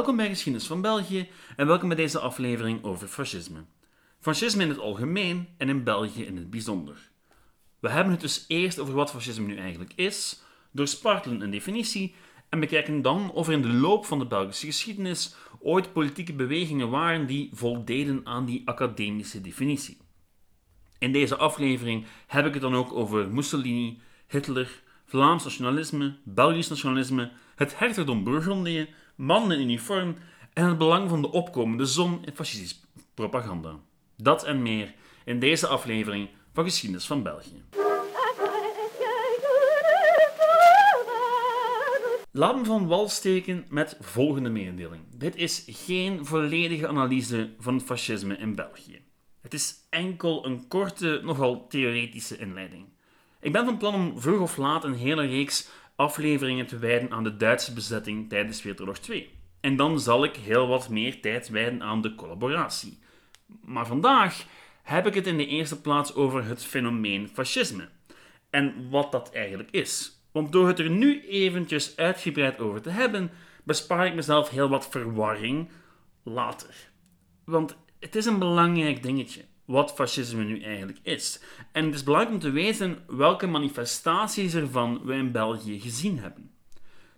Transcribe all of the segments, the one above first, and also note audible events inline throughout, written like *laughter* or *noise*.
Welkom bij Geschiedenis van België en welkom bij deze aflevering over fascisme. Fascisme in het algemeen en in België in het bijzonder. We hebben het dus eerst over wat fascisme nu eigenlijk is, doorspartelen een definitie en bekijken dan of er in de loop van de Belgische geschiedenis ooit politieke bewegingen waren die voldeden aan die academische definitie. In deze aflevering heb ik het dan ook over Mussolini, Hitler, Vlaams nationalisme, Belgisch nationalisme, het hertogdom Burgondië, mannen in uniform en het belang van de opkomende zon in fascistische propaganda. Dat en meer in deze aflevering van Geschiedenis van België. Laat me van wal steken met volgende mededeling. Dit is geen volledige analyse van het fascisme in België. Het is enkel een korte, nogal theoretische inleiding. Ik ben van plan om vroeg of laat een hele reeks afleveringen te wijden aan de Duitse bezetting tijdens Wereldoorlog 2. En dan zal ik heel wat meer tijd wijden aan de collaboratie. Maar vandaag heb ik het in de eerste plaats over het fenomeen fascisme. En wat dat eigenlijk is. Want door het er nu eventjes uitgebreid over te hebben, bespaar ik mezelf heel wat verwarring later. Want het is een belangrijk dingetje wat fascisme nu eigenlijk is. En het is belangrijk om te weten welke manifestaties ervan we in België gezien hebben.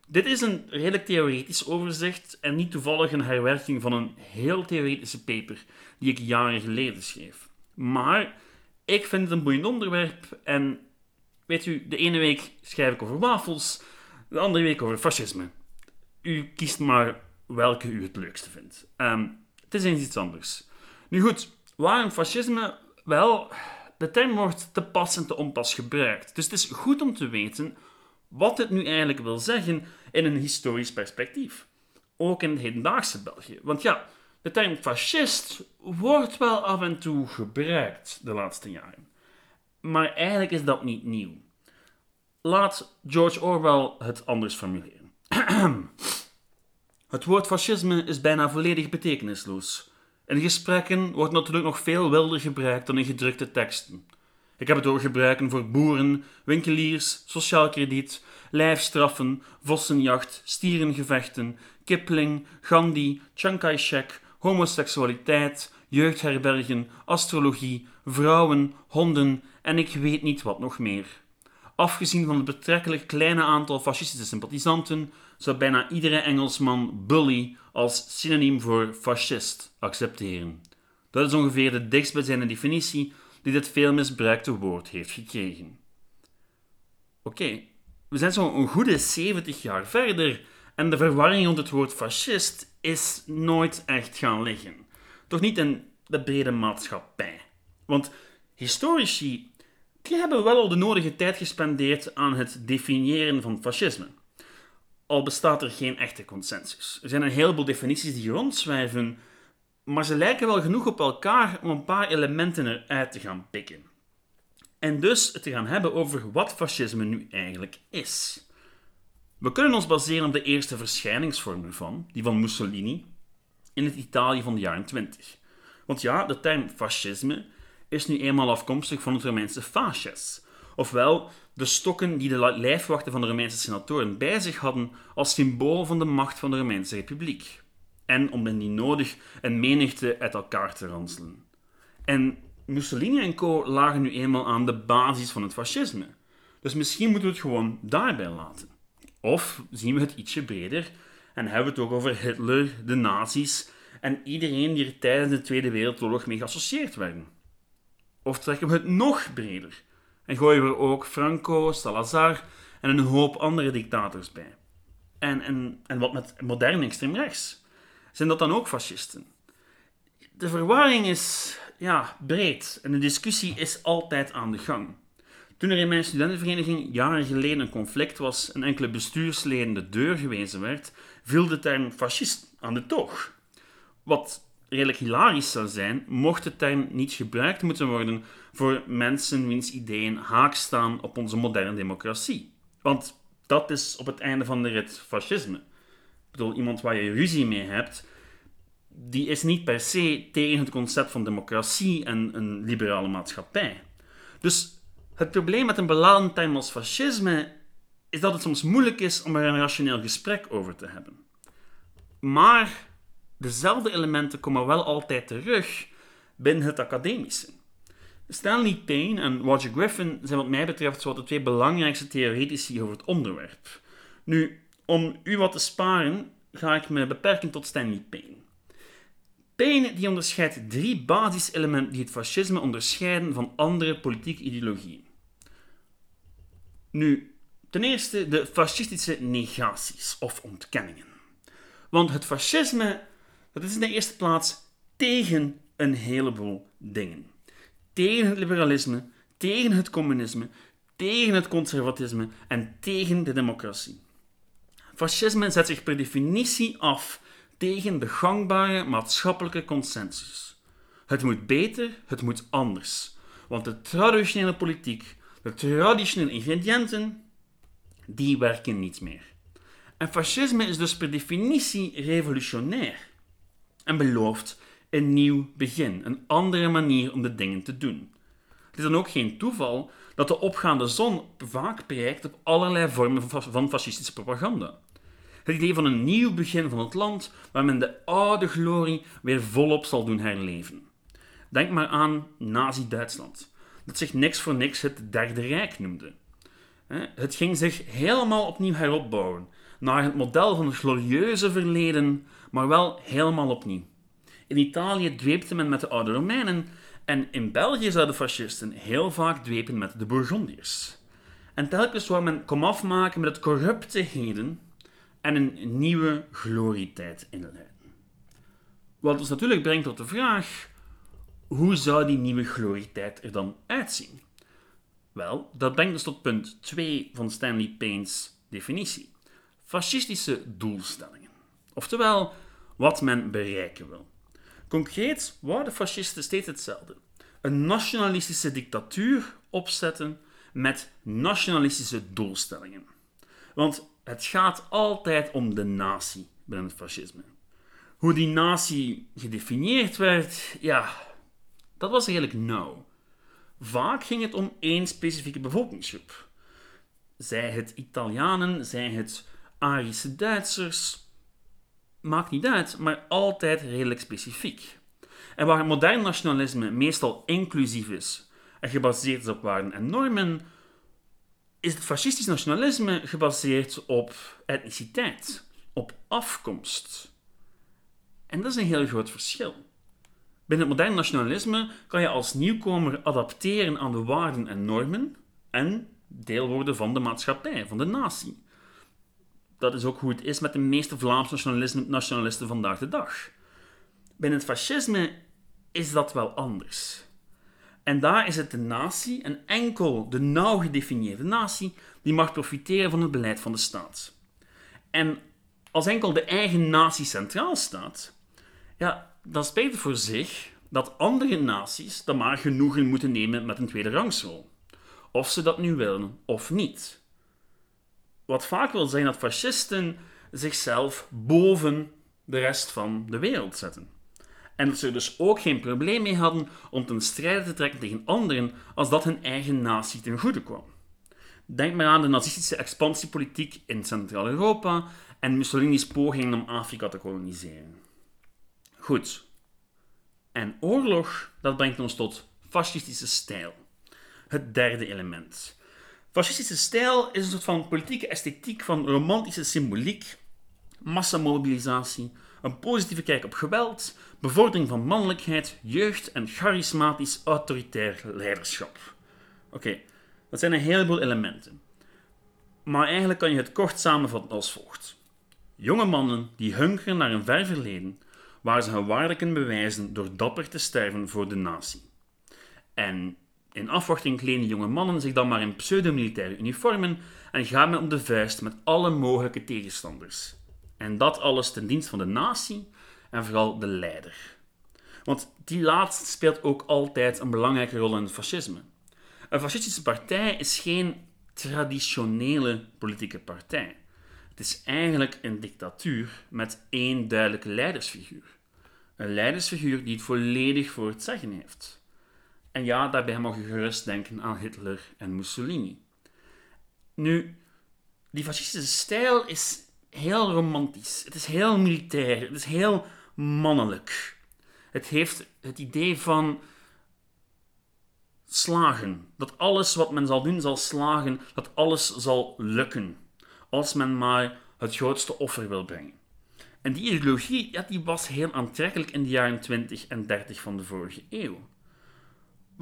Dit is een redelijk theoretisch overzicht en niet toevallig een herwerking van een heel theoretische paper die ik jaren geleden schreef. Maar ik vind het een boeiend onderwerp en weet u, de ene week schrijf ik over wafels, de andere week over fascisme. U kiest maar welke u het leukste vindt. Um, het is eens iets anders. Nu goed, waarom fascisme? Wel, de term wordt te pas en te onpas gebruikt. Dus het is goed om te weten wat het nu eigenlijk wil zeggen in een historisch perspectief. Ook in het hedendaagse België. Want ja, de term fascist wordt wel af en toe gebruikt de laatste jaren. Maar eigenlijk is dat niet nieuw. Laat George Orwell het anders formuleren. *clears throat* het woord fascisme is bijna volledig betekenisloos. In gesprekken wordt natuurlijk nog veel wilder gebruikt dan in gedrukte teksten. Ik heb het over gebruiken voor boeren, winkeliers, sociaal krediet, lijfstraffen, vossenjacht, stierengevechten, Kipling, Gandhi, Chiang Kai-shek, homoseksualiteit, jeugdherbergen, astrologie, vrouwen, honden en ik weet niet wat nog meer. Afgezien van het betrekkelijk kleine aantal fascistische sympathisanten, zou bijna iedere Engelsman bully als synoniem voor fascist accepteren. Dat is ongeveer de dichtstbijzijnde definitie die dit veel misbruikte woord heeft gekregen. Oké, we zijn zo'n goede 70 jaar verder en de verwarring rond het woord fascist is nooit echt gaan liggen. Toch niet in de brede maatschappij. Want historici die hebben wel al de nodige tijd gespendeerd aan het definiëren van fascisme. Al bestaat er geen echte consensus. Er zijn een heleboel definities die rondzwijven, maar ze lijken wel genoeg op elkaar om een paar elementen eruit te gaan pikken. En dus het te gaan hebben over wat fascisme nu eigenlijk is. We kunnen ons baseren op de eerste verschijningsvorm ervan, die van Mussolini, in het Italië van de jaren 20. Want ja, de term fascisme is nu eenmaal afkomstig van het Romeinse fasces, ofwel de stokken die de lijfwachten van de Romeinse senatoren bij zich hadden als symbool van de macht van de Romeinse Republiek. En om indien nodig een menigte uit elkaar te ranselen. En Mussolini en co. lagen nu eenmaal aan de basis van het fascisme. Dus misschien moeten we het gewoon daarbij laten. Of zien we het ietsje breder en hebben we het ook over Hitler, de nazi's en iedereen die er tijdens de Tweede Wereldoorlog mee geassocieerd werden. Of trekken we het nog breder en gooien we er ook Franco, Salazar en een hoop andere dictators bij. En, en, en wat met modern extreem rechts? Zijn dat dan ook fascisten? De verwarring is ja, breed en de discussie is altijd aan de gang. Toen er in mijn studentenvereniging jaren geleden een conflict was en enkele bestuursleden de deur gewezen werd, viel de term fascist aan de toog. Wat redelijk hilarisch zou zijn, mocht de term niet gebruikt moeten worden voor mensen wiens ideeën haak staan op onze moderne democratie. Want dat is op het einde van de rit fascisme. Ik bedoel, iemand waar je ruzie mee hebt, die is niet per se tegen het concept van democratie en een liberale maatschappij. Dus het probleem met een beladen term als fascisme is dat het soms moeilijk is om er een rationeel gesprek over te hebben. Maar dezelfde elementen komen wel altijd terug binnen het academische. Stanley Payne en Roger Griffin zijn wat mij betreft de twee belangrijkste theoretici over het onderwerp. Nu, om u wat te sparen, ga ik me beperken tot Stanley Payne. Payne die onderscheidt drie basiselementen die het fascisme onderscheiden van andere politieke ideologieën. Nu, ten eerste de fascistische negaties of ontkenningen. Want het fascisme dat is in de eerste plaats tegen een heleboel dingen. Tegen het liberalisme, tegen het communisme, tegen het conservatisme en tegen de democratie. Fascisme zet zich per definitie af tegen de gangbare maatschappelijke consensus. Het moet beter, het moet anders. Want de traditionele politiek, de traditionele ingrediënten, die werken niet meer. En fascisme is dus per definitie revolutionair en belooft een nieuw begin, een andere manier om de dingen te doen. Het is dan ook geen toeval dat de opgaande zon vaak prijkt op allerlei vormen van fascistische propaganda. Het idee van een nieuw begin van het land waar men de oude glorie weer volop zal doen herleven. Denk maar aan Nazi-Duitsland, dat zich niks voor niks het Derde Rijk noemde. Het ging zich helemaal opnieuw heropbouwen, naar het model van het glorieuze verleden, maar wel helemaal opnieuw. In Italië dweepte men met de oude Romeinen en in België zouden fascisten heel vaak dwepen met de Bourgondiërs. En telkens wou men komaf maken met het corrupte heden en een nieuwe glorietijd inleiden. Wat ons natuurlijk brengt tot de vraag: hoe zou die nieuwe glorietijd er dan uitzien? Wel, dat brengt ons tot punt 2 van Stanley Payne's definitie: fascistische doelstellingen. Oftewel, wat men bereiken wil. Concreet wouden fascisten steeds hetzelfde: een nationalistische dictatuur opzetten met nationalistische doelstellingen. Want het gaat altijd om de natie binnen het fascisme. Hoe die natie gedefinieerd werd, ja, dat was eigenlijk nauw. Vaak ging het om één specifieke bevolkingsgroep. Zij het Italianen, zij het Arische Duitsers, maakt niet uit, maar altijd redelijk specifiek. En waar modern nationalisme meestal inclusief is en gebaseerd is op waarden en normen, is het fascistisch nationalisme gebaseerd op etniciteit, op afkomst. En dat is een heel groot verschil. Binnen het modern nationalisme kan je als nieuwkomer adapteren aan de waarden en normen en deel worden van de maatschappij, van de natie. Dat is ook hoe het is met de meeste Vlaamse nationalisten vandaag de dag. Binnen het fascisme is dat wel anders. En daar is het de natie, en enkel de nauw gedefinieerde natie, die mag profiteren van het beleid van de staat. En als enkel de eigen natie centraal staat, ja, dan spreekt het voor zich dat andere naties dan maar genoegen moeten nemen met een tweede rangsrol. Of ze dat nu willen of niet. Wat vaak wil zeggen dat fascisten zichzelf boven de rest van de wereld zetten. En dat ze er dus ook geen probleem mee hadden om ten strijde te trekken tegen anderen als dat hun eigen natie ten goede kwam. Denk maar aan de nazistische expansiepolitiek in Centraal-Europa en Mussolini's pogingen om Afrika te koloniseren. Goed. En oorlog, dat brengt ons tot fascistische stijl. Het derde element. Fascistische stijl is een soort van politieke esthetiek van romantische symboliek, massamobilisatie, een positieve kijk op geweld, bevordering van mannelijkheid, jeugd en charismatisch autoritair leiderschap. Oké, dat zijn een heleboel elementen. Maar eigenlijk kan je het kort samenvatten als volgt. Jonge mannen die hunkeren naar een ver verleden, waar ze hun waarde kunnen bewijzen door dapper te sterven voor de natie. En in afwachting kleden jonge mannen zich dan maar in pseudo-militaire uniformen en gaan men om de vuist met alle mogelijke tegenstanders. En dat alles ten dienst van de natie en vooral de leider. Want die laatste speelt ook altijd een belangrijke rol in het fascisme. Een fascistische partij is geen traditionele politieke partij. Het is eigenlijk een dictatuur met één duidelijke leidersfiguur. Een leidersfiguur die het volledig voor het zeggen heeft. En ja, daarbij mag je gerust denken aan Hitler en Mussolini. Nu, die fascistische stijl is heel romantisch. Het is heel militair. Het is heel mannelijk. Het heeft het idee van slagen. Dat alles wat men zal doen zal slagen. Dat alles zal lukken. Als men maar het grootste offer wil brengen. En die ideologie ja, die was heel aantrekkelijk in de jaren 20 en 30 van de vorige eeuw.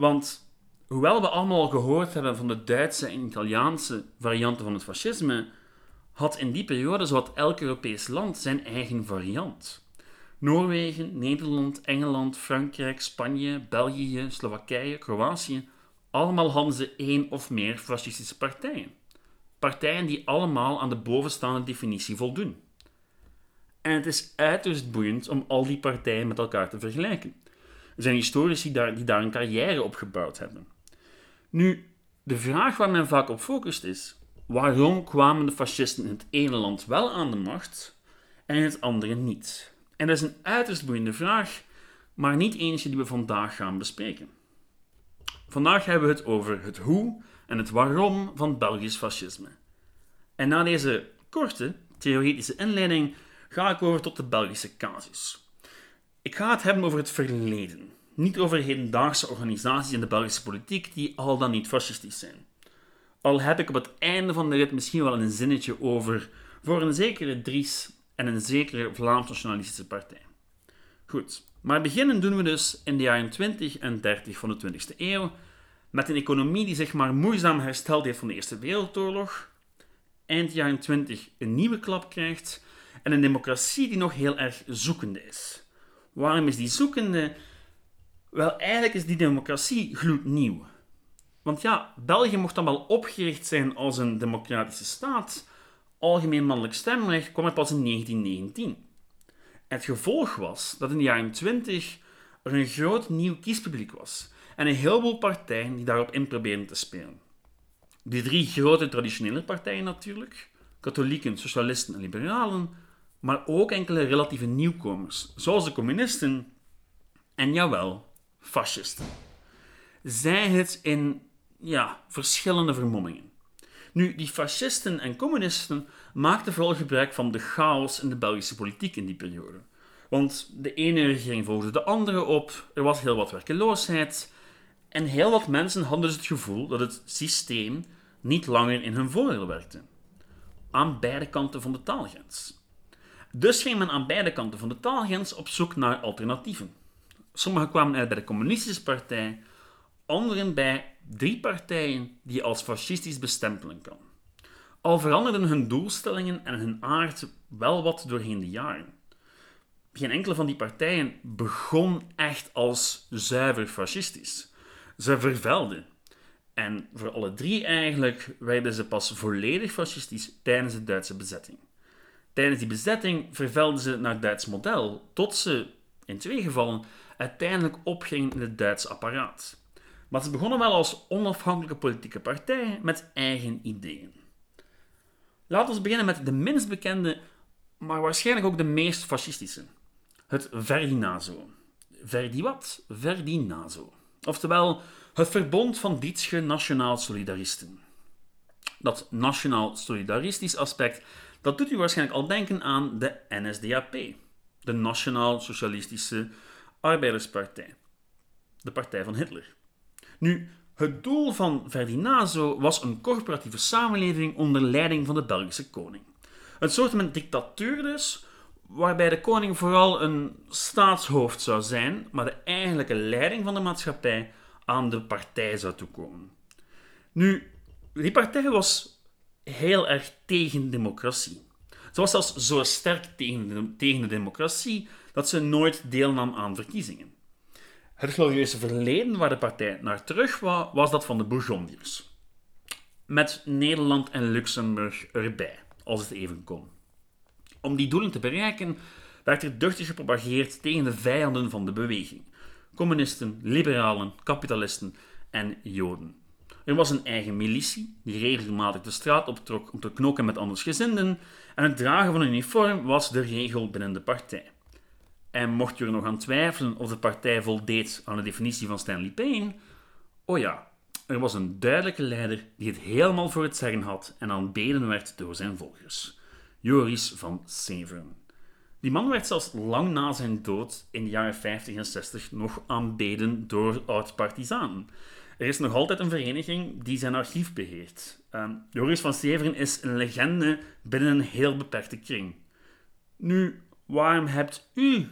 Want hoewel we allemaal gehoord hebben van de Duitse en Italiaanse varianten van het fascisme, had in die periode zowat elk Europees land zijn eigen variant. Noorwegen, Nederland, Engeland, Frankrijk, Spanje, België, Slowakije, Kroatië, allemaal hadden ze één of meer fascistische partijen. Partijen die allemaal aan de bovenstaande definitie voldoen. En het is uiterst boeiend om al die partijen met elkaar te vergelijken. Er zijn historici die daar een carrière op gebouwd hebben. Nu, de vraag waar men vaak op focust is: waarom kwamen de fascisten in het ene land wel aan de macht en in het andere niet? En dat is een uiterst boeiende vraag, maar niet eentje die we vandaag gaan bespreken. Vandaag hebben we het over het hoe en het waarom van Belgisch fascisme. En na deze korte theoretische inleiding ga ik over tot de Belgische casus. Ik ga het hebben over het verleden, niet over hedendaagse organisaties in de Belgische politiek die al dan niet fascistisch zijn. Al heb ik op het einde van de rit misschien wel een zinnetje over voor een zekere Dries en een zekere Vlaams-nationalistische partij. Goed, maar beginnen doen we dus in de jaren 20 en 30 van de 20e eeuw met een economie die zich maar moeizaam hersteld heeft van de Eerste Wereldoorlog, eind jaren 20 een nieuwe klap krijgt en een democratie die nog heel erg zoekende is. Waarom is die zoekende? Wel, eigenlijk is die democratie gloednieuw. Want ja, België mocht dan wel opgericht zijn als een democratische staat. Algemeen mannelijk stemrecht kwam er pas in 1919. Het gevolg was dat in de jaren 20 er een groot nieuw kiespubliek was en een heleboel partijen die daarop in probeerden te spelen. Die drie grote traditionele partijen natuurlijk, katholieken, socialisten en liberalen, maar ook enkele relatieve nieuwkomers, zoals de communisten en jawel, fascisten. Zij het in ja, verschillende vermommingen. Nu, die fascisten en communisten maakten vooral gebruik van de chaos in de Belgische politiek in die periode. Want de ene regering volgde de andere op, er was heel wat werkeloosheid en heel wat mensen hadden dus het gevoel dat het systeem niet langer in hun voordeel werkte. Aan beide kanten van de taalgrens. Dus ging men aan beide kanten van de taalgrens op zoek naar alternatieven. Sommigen kwamen uit bij de Communistische Partij, anderen bij drie partijen die je als fascistisch bestempelen kan. Al veranderden hun doelstellingen en hun aard wel wat doorheen de jaren. Geen enkele van die partijen begon echt als zuiver fascistisch. Ze vervelden. En voor alle drie eigenlijk werden ze pas volledig fascistisch tijdens de Duitse bezetting. Tijdens die bezetting vervelden ze naar het Duits model, tot ze, in twee gevallen, uiteindelijk opgingen in het Duitse apparaat. Maar ze begonnen wel als onafhankelijke politieke partij met eigen ideeën. Laten we beginnen met de minst bekende, maar waarschijnlijk ook de meest fascistische. Het Verdinazo. Verdi wat? Verdinazo. Oftewel, het verbond van Dietsche Nationaal Solidaristen. Dat nationaal solidaristisch aspect dat doet u waarschijnlijk al denken aan de NSDAP, de Nationaal Socialistische Arbeiderspartij, de partij van Hitler. Nu, het doel van Ferdinazo was een corporatieve samenleving onder leiding van de Belgische koning. Een soort van dictatuur dus, waarbij de koning vooral een staatshoofd zou zijn, maar de eigenlijke leiding van de maatschappij aan de partij zou toekomen. Nu, die partij was heel erg tegen democratie. Ze was zelfs zo sterk tegen de, tegen de democratie dat ze nooit deelnam aan verkiezingen. Het glorieuze verleden waar de partij naar terug was, was dat van de Bourgondiërs. Met Nederland en Luxemburg erbij, als het even kon. Om die doelen te bereiken werd er duchtig gepropageerd tegen de vijanden van de beweging: communisten, liberalen, kapitalisten en Joden. Er was een eigen militie die regelmatig de straat optrok om te knokken met andersgezinden en het dragen van een uniform was de regel binnen de partij. En mocht je er nog aan twijfelen of de partij voldeed aan de definitie van Stanley Payne, oh ja, er was een duidelijke leider die het helemaal voor het zeggen had en aanbeden werd door zijn volgers. Joris van Severen. Die man werd zelfs lang na zijn dood in de jaren 50 en 60 nog aanbeden door oud-partizanen. Er is nog altijd een vereniging die zijn archief beheert. Uh, Joris van Severen is een legende binnen een heel beperkte kring. Nu, waarom hebt u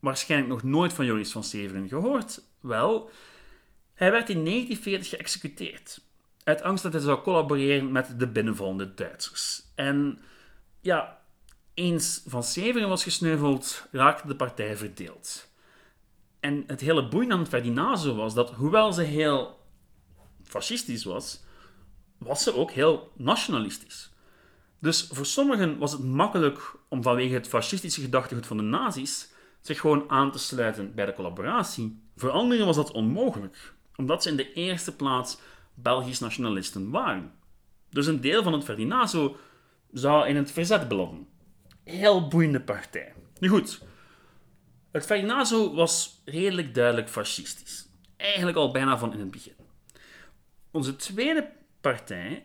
waarschijnlijk nog nooit van Joris van Severen gehoord? Wel, hij werd in 1940 geëxecuteerd. Uit angst dat hij zou collaboreren met de binnenvallende Duitsers. En ja, eens van Severen was gesneuveld, raakte de partij verdeeld. En het hele boeiende aan Ferdinando was dat, hoewel ze heel fascistisch was, was ze ook heel nationalistisch. Dus voor sommigen was het makkelijk om vanwege het fascistische gedachtegoed van de nazi's zich gewoon aan te sluiten bij de collaboratie. Voor anderen was dat onmogelijk, omdat ze in de eerste plaats Belgisch nationalisten waren. Dus een deel van het Ferdinando zou in het verzet belanden. Heel boeiende partij. Nu goed, het Ferdinando was redelijk duidelijk fascistisch. Eigenlijk al bijna van in het begin. Onze tweede partij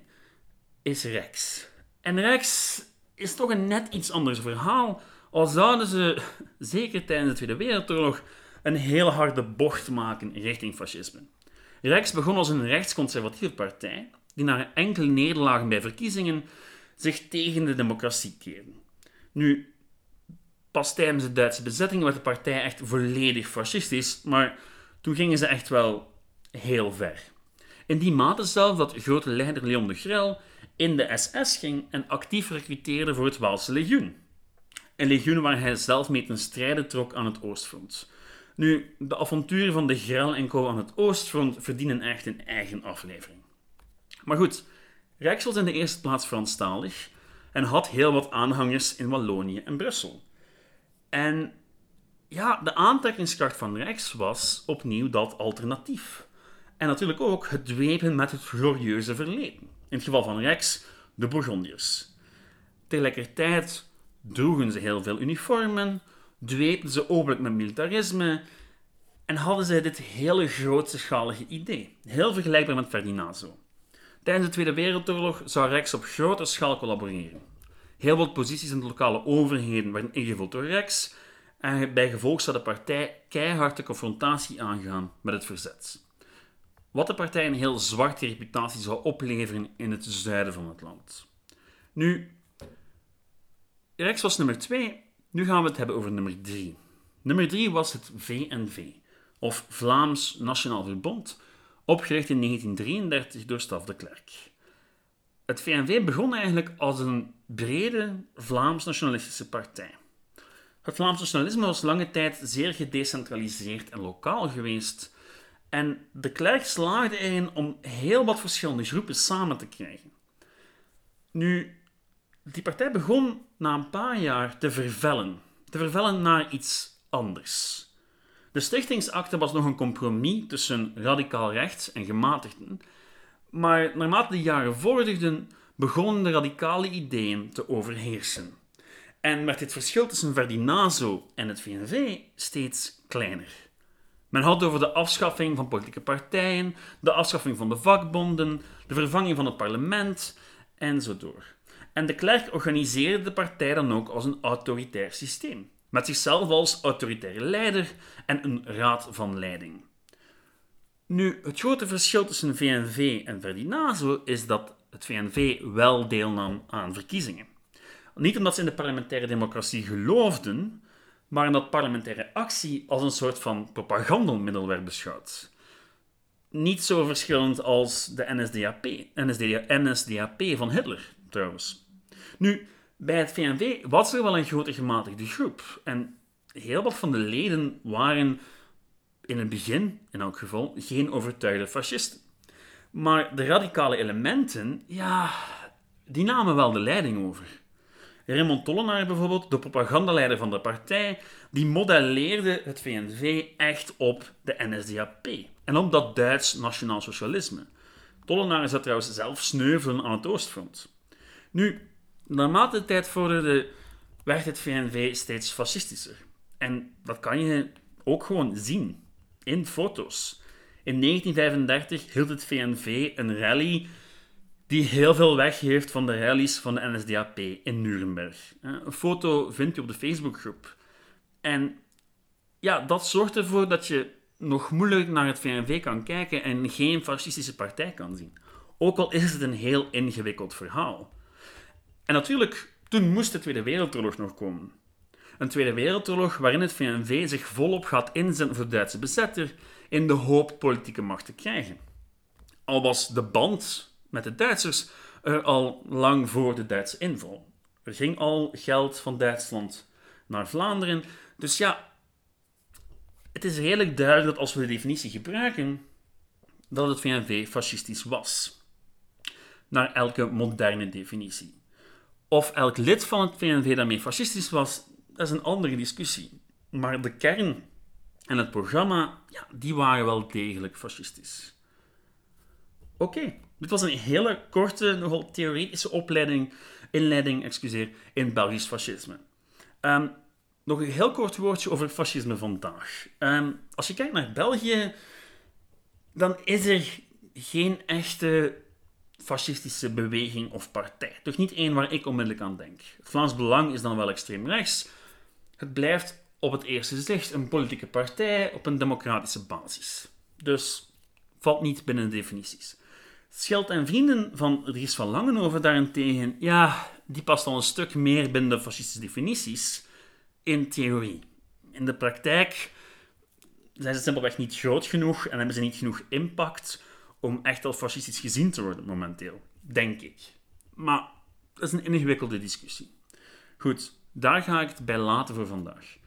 is Rex. En Rex is toch een net iets anders verhaal, al zouden ze, *laughs* zeker tijdens de Tweede Wereldoorlog, een heel harde bocht maken richting fascisme. Rex begon als een rechtsconservatieve partij, die na enkele nederlagen bij verkiezingen zich tegen de democratie keerde. Nu, pas tijdens de Duitse bezetting werd de partij echt volledig fascistisch, maar toen gingen ze echt wel heel ver. In die mate zelf dat grote leider Leon de Grel in de SS ging en actief recruteerde voor het Waalse legioen. Een legioen waar hij zelf mee ten strijde trok aan het Oostfront. Nu, de avonturen van de Grel en Co. aan het Oostfront verdienen echt een eigen aflevering. Maar goed, Rijks was in de eerste plaats Franstalig en had heel wat aanhangers in Wallonië en Brussel. En ja, de aantrekkingskracht van Rijks was opnieuw dat alternatief. En natuurlijk ook het dwepen met het glorieuze verleden. In het geval van Rex, de Bourgondiërs. Tegelijkertijd droegen ze heel veel uniformen, dweepten ze openlijk met militarisme en hadden zij dit hele grootschalige idee. Heel vergelijkbaar met Ferdinando. Tijdens de Tweede Wereldoorlog zou Rex op grote schaal collaboreren. Heel wat posities in de lokale overheden werden ingevuld door Rex en bij gevolg zou de partij keihard de confrontatie aangaan met het verzet. Wat de partij een heel zwarte reputatie zou opleveren in het zuiden van het land. Nu, Rex was nummer 2, nu gaan we het hebben over nummer 3. Nummer 3 was het VNV, of Vlaams Nationaal Verbond, opgericht in 1933 door Staf de Klerk. Het VNV begon eigenlijk als een brede Vlaams-nationalistische partij. Het Vlaams nationalisme was lange tijd zeer gedecentraliseerd en lokaal geweest, en de Klerk slaagde erin om heel wat verschillende groepen samen te krijgen. Nu, die partij begon na een paar jaar te vervellen. Te vervellen naar iets anders. De stichtingsakte was nog een compromis tussen radicaal rechts en gematigden, maar naarmate de jaren vorderden, begonnen de radicale ideeën te overheersen. En werd het verschil tussen Verdinazo en het VNV steeds kleiner. Men had over de afschaffing van politieke partijen, de afschaffing van de vakbonden, de vervanging van het parlement en zo door. En de klerk organiseerde de partij dan ook als een autoritair systeem met zichzelf als autoritaire leider en een raad van leiding. Nu, het grote verschil tussen VNV en Verdinazo is dat het VNV wel deelnam aan verkiezingen. Niet omdat ze in de parlementaire democratie geloofden, maar omdat parlementaire actie als een soort van propagandamiddel werd beschouwd. Niet zo verschillend als de NSDAP, NSDAP van Hitler trouwens. Nu, bij het VNV was er wel een grote gematigde groep. En heel wat van de leden waren in het begin, in elk geval, geen overtuigde fascisten. Maar de radicale elementen, ja, die namen wel de leiding over. Raymond Tollenaar bijvoorbeeld, de propagandaleider van de partij, die modelleerde het VNV echt op de NSDAP en op dat Duits nationaal socialisme. Tollenaar zat trouwens zelf sneuvelen aan het Oostfront. Nu, Naarmate de tijd vorderde, werd het VNV steeds fascistischer. En dat kan je ook gewoon zien in foto's. In 1935 hield het VNV een rally die heel veel weggeeft van de rallies van de NSDAP in Nuremberg. Een foto vindt u op de Facebookgroep. En ja, dat zorgt ervoor dat je nog moeilijk naar het VNV kan kijken en geen fascistische partij kan zien. Ook al is het een heel ingewikkeld verhaal. En natuurlijk, toen moest de Tweede Wereldoorlog nog komen. Een Tweede Wereldoorlog waarin het VNV zich volop gaat inzetten voor de Duitse bezetter in de hoop politieke macht te krijgen. Al was de band met de Duitsers er al lang voor de Duitse inval. Er ging al geld van Duitsland naar Vlaanderen. Dus ja, het is redelijk duidelijk dat als we de definitie gebruiken, dat het VNV fascistisch was. Naar elke moderne definitie. Of elk lid van het VNV daarmee fascistisch was, dat is een andere discussie. Maar de kern en het programma, ja, die waren wel degelijk fascistisch. Oké, dit was een hele korte, nogal theoretische opleiding, inleiding excuseer, in Belgisch fascisme. Um, nog een heel kort woordje over fascisme vandaag. Ehm, als je kijkt naar België, dan is er geen echte fascistische beweging of partij. Toch niet één waar ik onmiddellijk aan denk. Vlaams Belang is dan wel extreem rechts. Het blijft op het eerste zicht een politieke partij op een democratische basis. Dus valt niet binnen de definities. Scheld en vrienden van Dries van Langenhoven daarentegen, ja, die past al een stuk meer binnen de fascistische definities in theorie. In de praktijk zijn ze simpelweg niet groot genoeg en hebben ze niet genoeg impact om echt al fascistisch gezien te worden momenteel. Denk ik. Maar dat is een ingewikkelde discussie. Goed, daar ga ik het bij laten voor vandaag.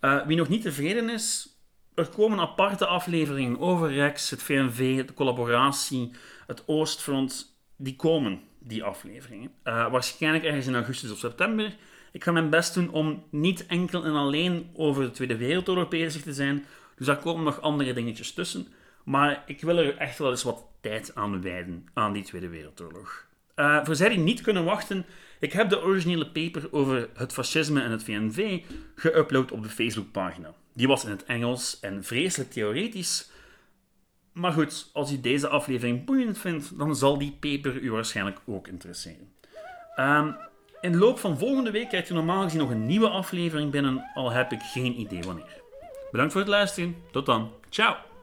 Uh, wie nog niet tevreden is, er komen aparte afleveringen over Rex, het VNV, de collaboratie, het Oostfront. Die komen, die afleveringen. Uh, waarschijnlijk ergens in augustus of september. Ik ga mijn best doen om niet enkel en alleen over de Tweede Wereldoorlog bezig te zijn. Dus daar komen nog andere dingetjes tussen. Maar ik wil er echt wel eens wat tijd aan wijden aan die Tweede Wereldoorlog. Uh, voor zij die niet kunnen wachten, ik heb de originele paper over het fascisme en het VNV geüpload op de Facebookpagina. Die was in het Engels en vreselijk theoretisch. Maar goed, als u deze aflevering boeiend vindt, dan zal die paper u waarschijnlijk ook interesseren. Um, in de loop van volgende week krijgt u normaal gezien nog een nieuwe aflevering binnen, al heb ik geen idee wanneer. Bedankt voor het luisteren. Tot dan. Ciao.